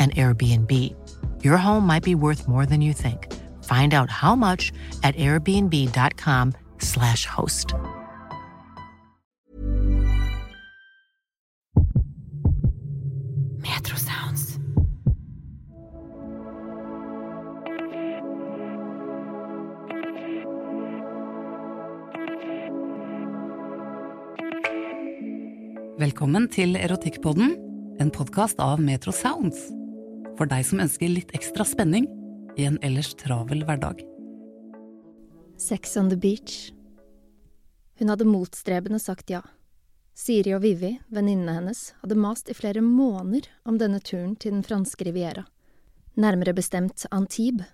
an Airbnb. Your home might be worth more than you think. Find out how much at airbnb.com/slash host. Metro Sounds. Velkommen til Erotikkpodden en podkast av Metro Sounds. For deg som ønsker litt ekstra spenning i en ellers travel hverdag. Sex on the beach. Hun hadde motstrebende sagt ja. Siri og Vivi, venninnene hennes, hadde mast i flere måneder om denne turen til den franske riviera. Nærmere bestemt Antibes.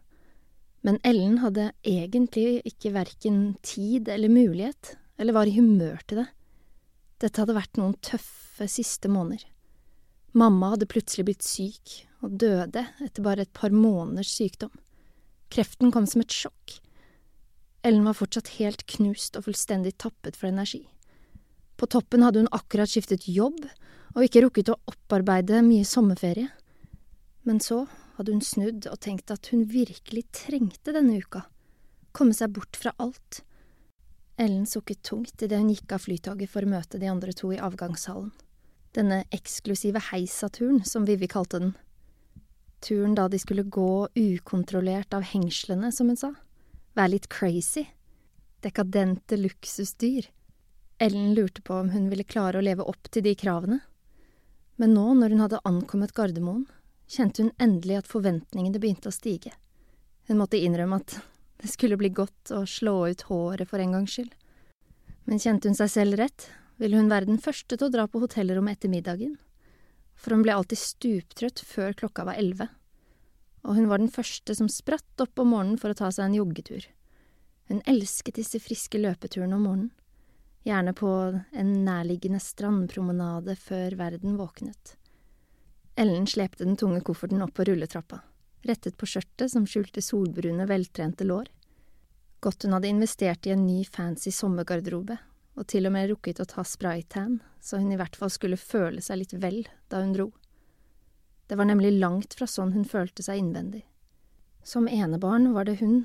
Men Ellen hadde egentlig ikke verken tid eller mulighet, eller var i humør til det. Dette hadde vært noen tøffe siste måneder. Mamma hadde plutselig blitt syk og døde etter bare et par måneders sykdom. Kreften kom som et sjokk. Ellen var fortsatt helt knust og fullstendig tappet for energi. På toppen hadde hun akkurat skiftet jobb og ikke rukket å opparbeide mye sommerferie. Men så hadde hun snudd og tenkt at hun virkelig trengte denne uka, komme seg bort fra alt. Ellen sukket tungt idet hun gikk av flytoget for å møte de andre to i avgangshallen denne eksklusive heisaturen, som Vivi kalte den. Turen da de skulle gå ukontrollert av hengslene, som hun sa. Være litt crazy. Dekadente luksusdyr. Ellen lurte på om hun ville klare å leve opp til de kravene. Men nå, når hun hadde ankommet Gardermoen, kjente hun endelig at forventningene begynte å stige. Hun måtte innrømme at det skulle bli godt å slå ut håret for en gangs skyld. Men kjente hun seg selv rett, ville hun være den første til å dra på hotellrommet etter middagen, for hun ble alltid stuptrøtt før klokka var elleve, og hun var den første som spratt opp om morgenen for å ta seg en joggetur. Hun elsket disse friske løpeturene om morgenen, gjerne på en nærliggende strandpromenade før verden våknet. Ellen slepte den tunge kofferten opp på rulletrappa, rettet på skjørtet som skjulte solbrune, veltrente lår. Godt hun hadde investert i en ny, fancy sommergarderobe og til og med rukket å ta spraytan, så hun i hvert fall skulle føle seg litt vel da hun dro. Det var nemlig langt fra sånn hun følte seg innvendig. Som enebarn var det hun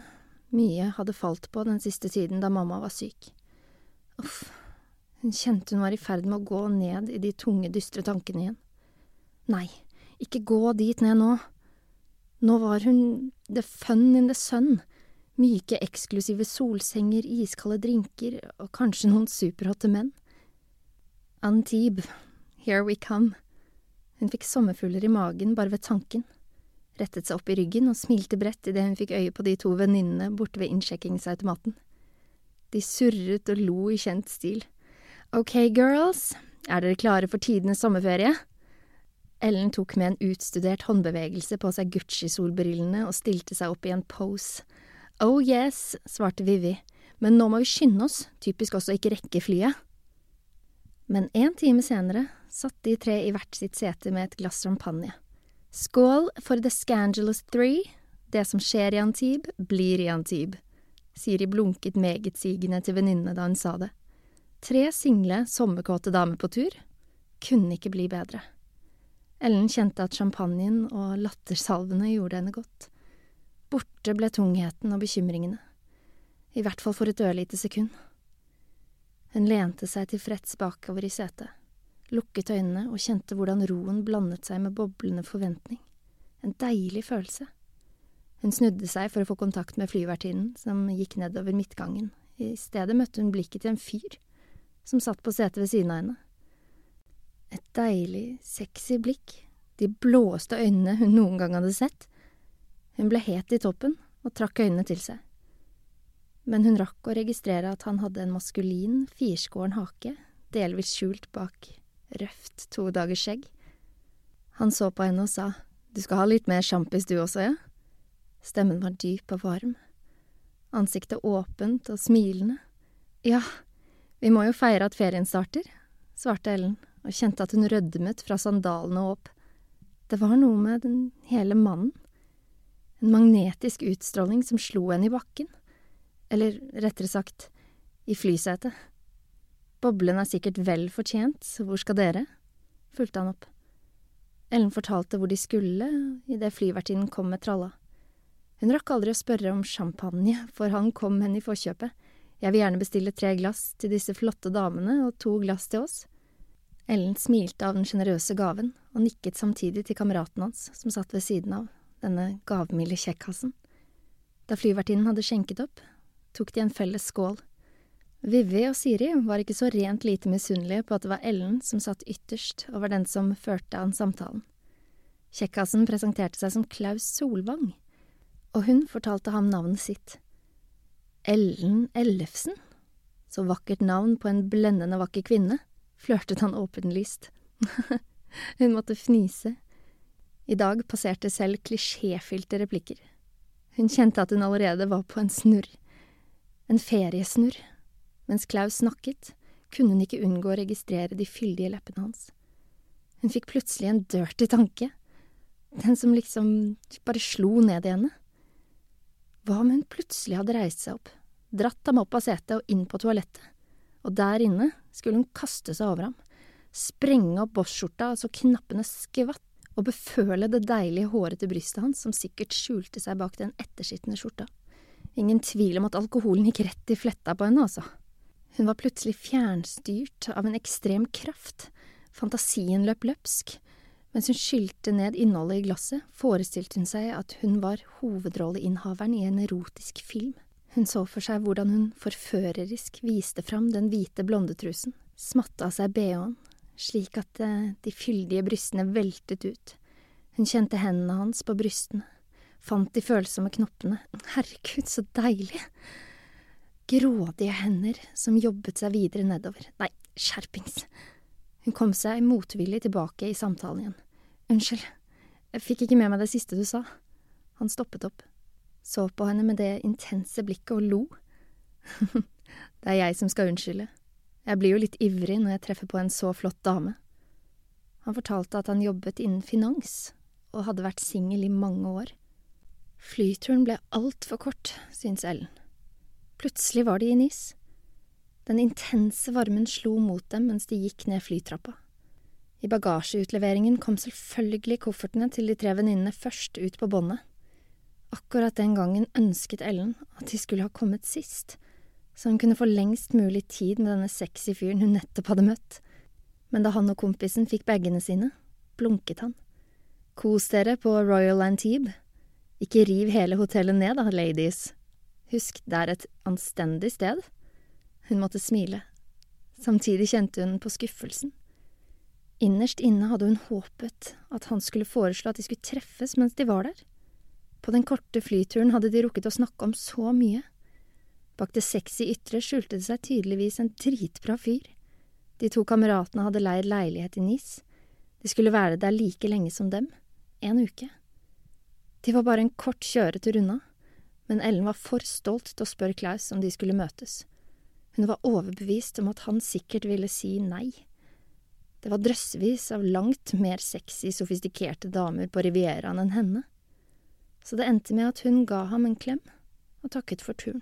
mye hadde falt på den siste tiden da mamma var syk. Uff, hun kjente hun var i ferd med å gå ned i de tunge, dystre tankene igjen. Nei, ikke gå dit ned nå. Nå var hun the fun in the sun, myke, eksklusive solsenger, iskalde drinker og kanskje noen superhotte menn. Antibes, here we come. Hun fikk sommerfugler i magen bare ved tanken, rettet seg opp i ryggen og smilte bredt idet hun fikk øye på de to venninnene borte ved innsjekkingsautomaten. De surret og lo i kjent stil. Ok, girls, er dere klare for tidenes sommerferie? Ellen tok med en utstudert håndbevegelse på seg Gucci-solbrillene og stilte seg opp i en pose. Oh yes, svarte Vivi, men nå må vi skynde oss, typisk også ikke rekke flyet. Men en time senere satt de tre i hvert sitt sete med et glass champagne. Skål for The Scangelous Three. Det som skjer i Antibes, blir i Antibes. Siri blunket megetsigende til venninnene da hun sa det. Tre single, sommerkåte damer på tur. Kunne ikke bli bedre. Ellen kjente at champagnen og lattersalvene gjorde henne godt. Borte ble tungheten og bekymringene. I hvert fall for et ørlite sekund. Hun lente seg tilfreds bakover i setet, lukket øynene og kjente hvordan roen blandet seg med boblende forventning. En deilig følelse. Hun snudde seg for å få kontakt med flyvertinnen, som gikk nedover midtgangen. I stedet møtte hun blikket til en fyr, som satt på setet ved siden av henne. Et deilig, sexy blikk, de blåeste øynene hun noen gang hadde sett. Hun ble het i toppen og trakk øynene til seg. Men hun rakk å registrere at han hadde en maskulin, firskåren hake, delvis skjult bak røft to dagers skjegg. Han så på henne og sa, Du skal ha litt mer sjampis du også, ja? Stemmen var dyp og varm. Ansiktet åpent og smilende. Ja, vi må jo feire at ferien starter, svarte Ellen og kjente at hun rødmet fra sandalene og opp. Det var noe med den hele mannen. En magnetisk utstråling som slo henne i bakken. Eller rettere sagt, i flysetet. Boblen er sikkert vel fortjent, så hvor skal dere? fulgte han opp. Ellen fortalte hvor de skulle idet flyvertinnen kom med tralla. Hun rakk aldri å spørre om champagne, for han kom henne i forkjøpet. Jeg vil gjerne bestille tre glass til disse flotte damene og to glass til oss. Ellen smilte av den sjenerøse gaven og nikket samtidig til kameraten hans som satt ved siden av, denne gavmilde kjekkasen. Da flyvertinnen hadde skjenket opp, tok de en felles skål. Vivi og Siri var ikke så rent lite misunnelige på at det var Ellen som satt ytterst og var den som førte an samtalen. Kjekkasen presenterte seg som Klaus Solvang, og hun fortalte ham navnet sitt. Ellen Ellefsen? Så vakkert navn på en blendende vakker kvinne flørtet han åpenlyst. Hun måtte fnise. I dag passerte selv klisjéfylte replikker. Hun kjente at hun allerede var på en snurr. En feriesnurr. Mens Klaus snakket, kunne hun ikke unngå å registrere de fyldige leppene hans. Hun fikk plutselig en dirty tanke. Den som liksom bare slo ned i henne. Hva om hun plutselig hadde reist seg opp, dratt ham opp av setet og inn på toalettet? og der inne skulle hun kaste seg over ham, sprenge opp bosskjorta så knappene skvatt, og beføle det deilige, hårete brystet hans som sikkert skjulte seg bak den ettersittende skjorta. Ingen tvil om at alkoholen gikk rett i fletta på henne, altså. Hun var plutselig fjernstyrt av en ekstrem kraft, fantasien løp løpsk. Mens hun skylte ned innholdet i glasset, forestilte hun seg at hun var hovedrolleinnehaveren i en erotisk film. Hun så for seg hvordan hun forførerisk viste fram den hvite blondetrusen, smatta av seg bh-en, slik at eh, de fyldige brystene veltet ut. Hun kjente hendene hans på brystene, fant de følsomme knoppene. Herregud, så deilig! Grådige hender som jobbet seg videre nedover. Nei, skjerpings! Hun kom seg motvillig tilbake i samtalen igjen. Unnskyld, jeg fikk ikke med meg det siste du sa. Han stoppet opp så på henne med det intense blikket og lo. det er jeg som skal unnskylde. Jeg blir jo litt ivrig når jeg treffer på en så flott dame. Han fortalte at han jobbet innen finans, og hadde vært singel i mange år. Flyturen ble altfor kort, syntes Ellen. Plutselig var de i NIS. Den intense varmen slo mot dem mens de gikk ned flytrappa. I bagasjeutleveringen kom selvfølgelig koffertene til de tre venninnene først ut på båndet. Akkurat den gangen ønsket Ellen at de skulle ha kommet sist, så hun kunne få lengst mulig tid med denne sexy fyren hun nettopp hadde møtt. Men da han og kompisen fikk bagene sine, blunket han. Kos dere på Royal Antibes. Ikke riv hele hotellet ned da, ladies. Husk, det er et anstendig sted. Hun måtte smile. Samtidig kjente hun på skuffelsen. Innerst inne hadde hun håpet at han skulle foreslå at de skulle treffes mens de var der. På den korte flyturen hadde de rukket å snakke om så mye. Bak det sexy ytre skjulte det seg tydeligvis en dritbra fyr. De to kameratene hadde leid leilighet i Nis. De skulle være der like lenge som dem, en uke. De var bare en kort kjøretur unna, men Ellen var for stolt til å spørre Klaus om de skulle møtes. Hun var overbevist om at han sikkert ville si nei, Det var drøssevis av langt mer sexy, sofistikerte damer på Rivieraen enn henne. Så det endte med at hun ga ham en klem og takket for turen.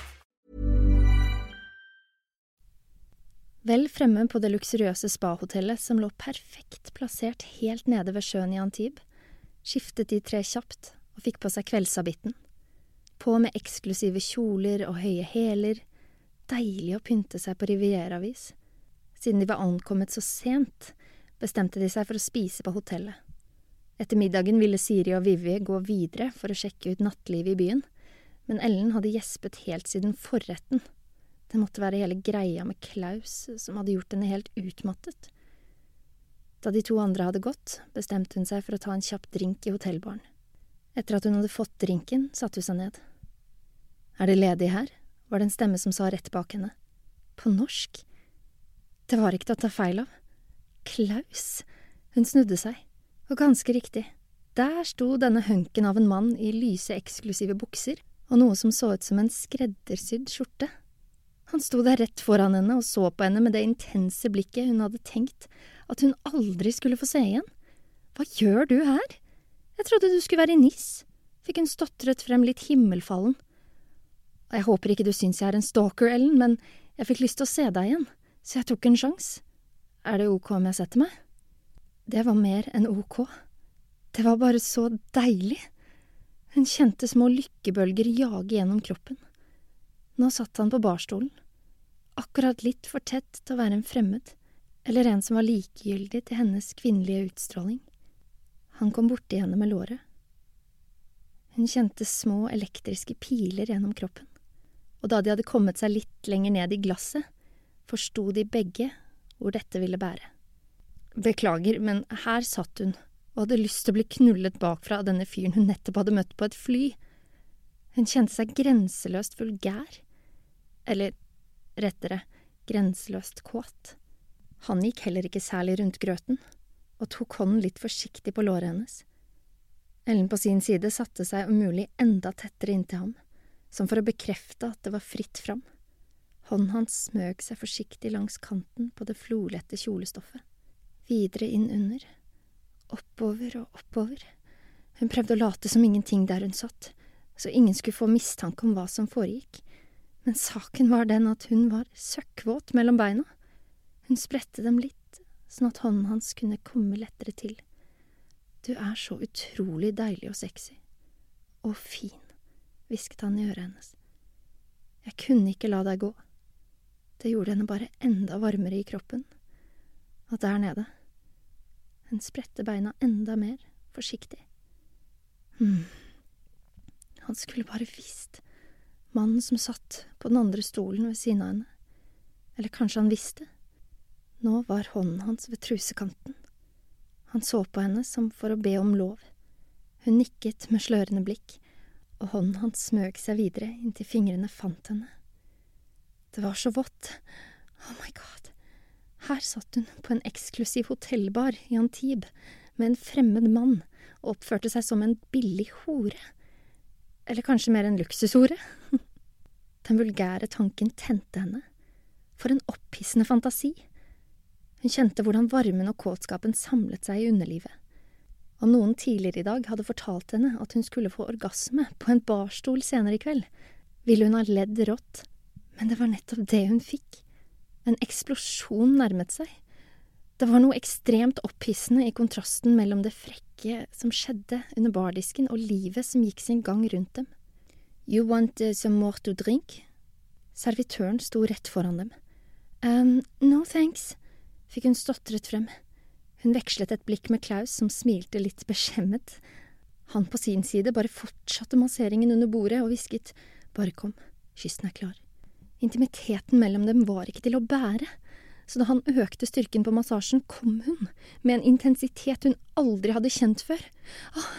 Vel fremme på det luksuriøse spahotellet som lå perfekt plassert helt nede ved sjøen i Antib, skiftet de tre kjapt og fikk på seg kveldshabitten. På med eksklusive kjoler og høye hæler, deilig å pynte seg på rivieravis. Siden de var ankommet så sent, bestemte de seg for å spise på hotellet. Etter middagen ville Siri og Vivi gå videre for å sjekke ut nattlivet i byen, men Ellen hadde gjespet helt siden forretten. Det måtte være hele greia med Klaus som hadde gjort henne helt utmattet. Da de to andre hadde gått, bestemte hun seg for å ta en kjapp drink i hotellbaren. Etter at hun hadde fått drinken, satte hun seg ned. Er det ledig her? var det en stemme som sa rett bak henne. På norsk? Det var ikke til å ta feil av. Klaus. Hun snudde seg, og ganske riktig. Der sto denne hunken av en mann i lyse, eksklusive bukser og noe som så ut som en skreddersydd skjorte. Han sto der rett foran henne og så på henne med det intense blikket hun hadde tenkt at hun aldri skulle få se igjen. Hva gjør du her? Jeg trodde du skulle være i NIS, fikk hun stotret frem litt himmelfallen. Jeg håper ikke du syns jeg er en stalker, Ellen, men jeg fikk lyst til å se deg igjen, så jeg tok en sjanse. Er det ok om jeg setter meg? Det var mer enn ok. Det var bare så deilig. Hun kjente små lykkebølger jage gjennom kroppen. Nå satt han på barstolen, akkurat litt for tett til å være en fremmed, eller en som var likegyldig til hennes kvinnelige utstråling. Han kom borti henne med låret. Hun kjente små elektriske piler gjennom kroppen, og da de hadde kommet seg litt lenger ned i glasset, forsto de begge hvor dette ville bære. Beklager, men her satt hun og hadde lyst til å bli knullet bakfra av denne fyren hun nettopp hadde møtt på et fly. Hun kjente seg grenseløst vulgær, eller rettere, grenseløst kåt. Han gikk heller ikke særlig rundt grøten, og tok hånden litt forsiktig på låret hennes. Ellen på sin side satte seg om mulig enda tettere inntil ham, som for å bekrefte at det var fritt fram. Hånden hans smøg seg forsiktig langs kanten på det florlette kjolestoffet, videre inn under, oppover og oppover. Hun prøvde å late som ingenting der hun satt, så ingen skulle få mistanke om hva som foregikk, men saken var den at hun var søkkvåt mellom beina. Hun spredte dem litt, sånn at hånden hans kunne komme lettere til. Du er så utrolig deilig og sexy. Og fin, hvisket han i øret hennes. Jeg kunne ikke la deg gå. Det gjorde henne bare enda varmere i kroppen. Og der nede. Hun spredte beina enda mer, forsiktig. Hm. Han skulle bare visst. Mannen som satt på den andre stolen ved siden av henne. Eller kanskje han visste. Nå var hånden hans ved trusekanten. Han så på henne som for å be om lov. Hun nikket med slørende blikk, og hånden hans smøg seg videre inntil fingrene fant henne. Det var så vått. Oh my god. Her satt hun på en eksklusiv hotellbar i Antibes med en fremmed mann og oppførte seg som en billig hore. Eller kanskje mer enn luksusordet. Den vulgære tanken tente henne. For en opphissende fantasi. Hun kjente hvordan varmen og kåtskapen samlet seg i underlivet. Om noen tidligere i dag hadde fortalt henne at hun skulle få orgasme på en barstol senere i kveld, ville hun ha ledd rått, men det var nettopp det hun fikk. En eksplosjon nærmet seg. Det var noe ekstremt opphissende i kontrasten mellom det frekke som skjedde under bardisken, og livet som gikk sin gang rundt dem. You want uh, some more to drink? Servitøren sto rett foran dem. Um, no thanks, fikk hun stotret frem. Hun vekslet et blikk med Klaus, som smilte litt beskjemmet. Han på sin side bare fortsatte masseringen under bordet og hvisket bare kom, kysten er klar. Intimiteten mellom dem var ikke til å bære, så da han økte styrken på massasjen, kom hun, med en intensitet hun aldri hadde kjent før. Oh,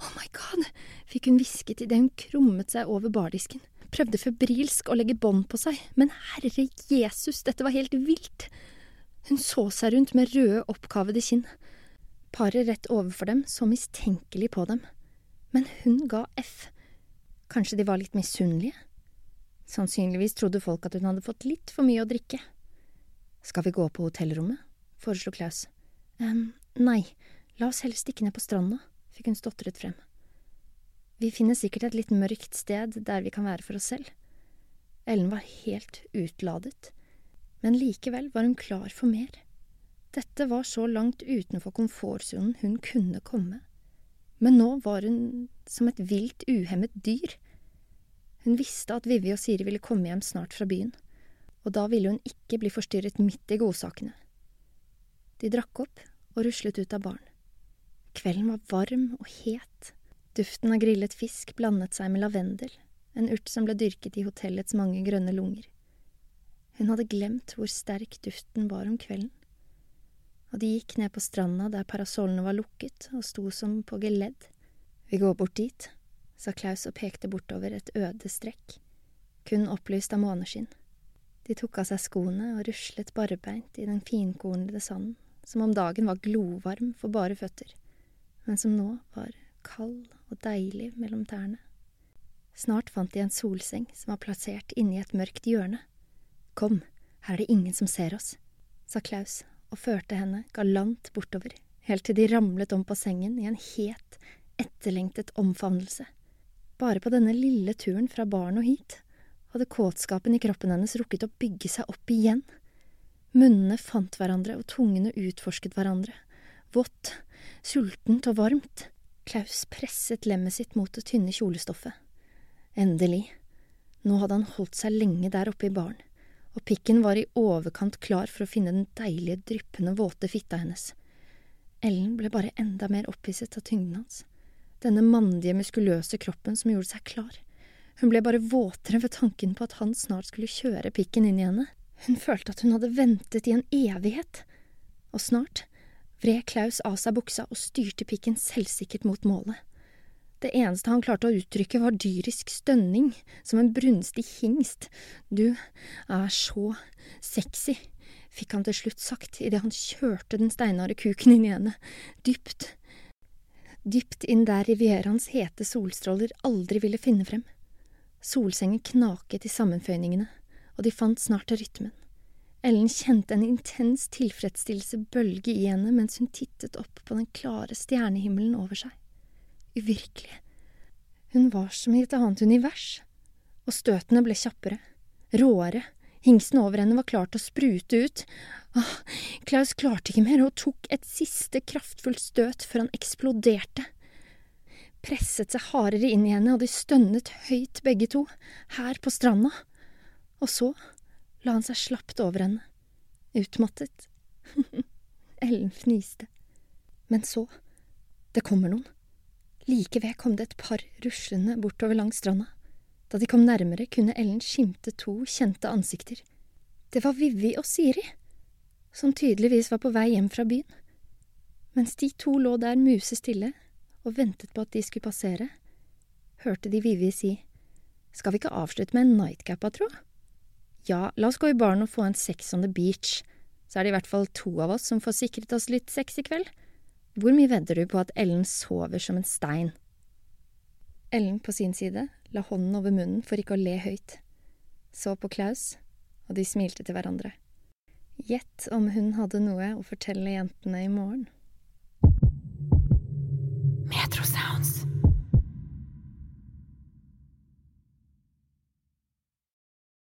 oh my god, fikk hun hvisket idet hun krummet seg over bardisken, prøvde febrilsk å legge bånd på seg, men herre Jesus, dette var helt vilt. Hun så seg rundt med røde, oppkavede kinn. Paret rett overfor dem så mistenkelig på dem, men hun ga F. Kanskje de var litt misunnelige? Sannsynligvis trodde folk at hun hadde fått litt for mye å drikke. Skal vi gå på hotellrommet? foreslo Klaus. Um, nei, la oss helst stikke ned på stranda, fikk hun stotret frem. Vi finner sikkert et litt mørkt sted der vi kan være for oss selv. Ellen var helt utladet, men likevel var hun klar for mer. Dette var så langt utenfor komfortsonen hun kunne komme. Men nå var hun som et vilt, uhemmet dyr. Hun visste at Vivi og Siri ville komme hjem snart fra byen, og da ville hun ikke bli forstyrret midt i godsakene. De drakk opp og ruslet ut av baren. Kvelden var varm og het. Duften av grillet fisk blandet seg med lavendel, en urt som ble dyrket i hotellets mange grønne lunger. Hun hadde glemt hvor sterk duften var om kvelden. Og de gikk ned på stranda der parasollene var lukket og sto som på geledd. Vi går bort dit, sa Klaus og pekte bortover et øde strekk, kun opplyst av måneskinn. De tok av seg skoene og ruslet barbeint i den finkornede sanden, som om dagen var glovarm for bare føtter, men som nå var kald og deilig mellom tærne. Snart fant de en solseng som var plassert inni et mørkt hjørne. Kom, her er det ingen som ser oss, sa Klaus og førte henne galant bortover, helt til de ramlet om på sengen i en het, etterlengtet omfavnelse. Bare på denne lille turen fra baren og hit hadde kåtskapen i kroppen hennes rukket å bygge seg opp igjen. Munnene fant hverandre og tungene utforsket hverandre. Vått, sultent og varmt. Klaus presset lemmet sitt mot det tynne kjolestoffet. Endelig. Nå hadde han holdt seg lenge der oppe i baren, og pikken var i overkant klar for å finne den deilige, dryppende, våte fitta hennes. Ellen ble bare enda mer opphisset av tyngden hans denne mandige, muskuløse kroppen som gjorde seg klar. Hun ble bare våtere ved tanken på at han snart skulle kjøre pikken inn i henne. Hun følte at hun hadde ventet i en evighet. Og snart vred Klaus av seg buksa og styrte pikken selvsikkert mot målet. Det eneste han klarte å uttrykke, var dyrisk stønning, som en brunstig hingst. Du er så sexy, fikk han til slutt sagt idet han kjørte den steinharde kuken inn i henne, dypt, dypt inn der Rivieraens hete solstråler aldri ville finne frem. Solsengen knaket i sammenføyningene, og de fant snart rytmen. Ellen kjente en intens tilfredsstillelse bølge i henne mens hun tittet opp på den klare stjernehimmelen over seg. Uvirkelig. Hun var som i et annet univers, og støtene ble kjappere, råere, Hingsten over henne var klar til å sprute ut. Åh, Klaus klarte ikke mer og tok et siste kraftfullt støt før han eksploderte. Presset seg hardere inn i henne, og de stønnet høyt begge to, her på stranda. Og så la han seg slapt over henne, utmattet. Ellen fniste. Men så, det kommer noen. Like ved kom det et par ruslende bortover langs stranda. Da de kom nærmere, kunne Ellen skimte to kjente ansikter. Det var Vivi og Siri, som tydeligvis var på vei hjem fra byen. Mens de to lå der musestille og ventet på at de skulle passere, hørte de Vivi si, Skal vi ikke avslutte med en nightcap, tro? Ja, la oss gå i baren og få en sex on the beach, så er det i hvert fall to av oss som får sikret oss litt sex i kveld. Hvor mye vedder du på at Ellen sover som en stein? Ellen på sin side la hånden over munnen for ikke å le høyt, så på Klaus, og de smilte til hverandre. Gjett om hun hadde noe å fortelle jentene i morgen.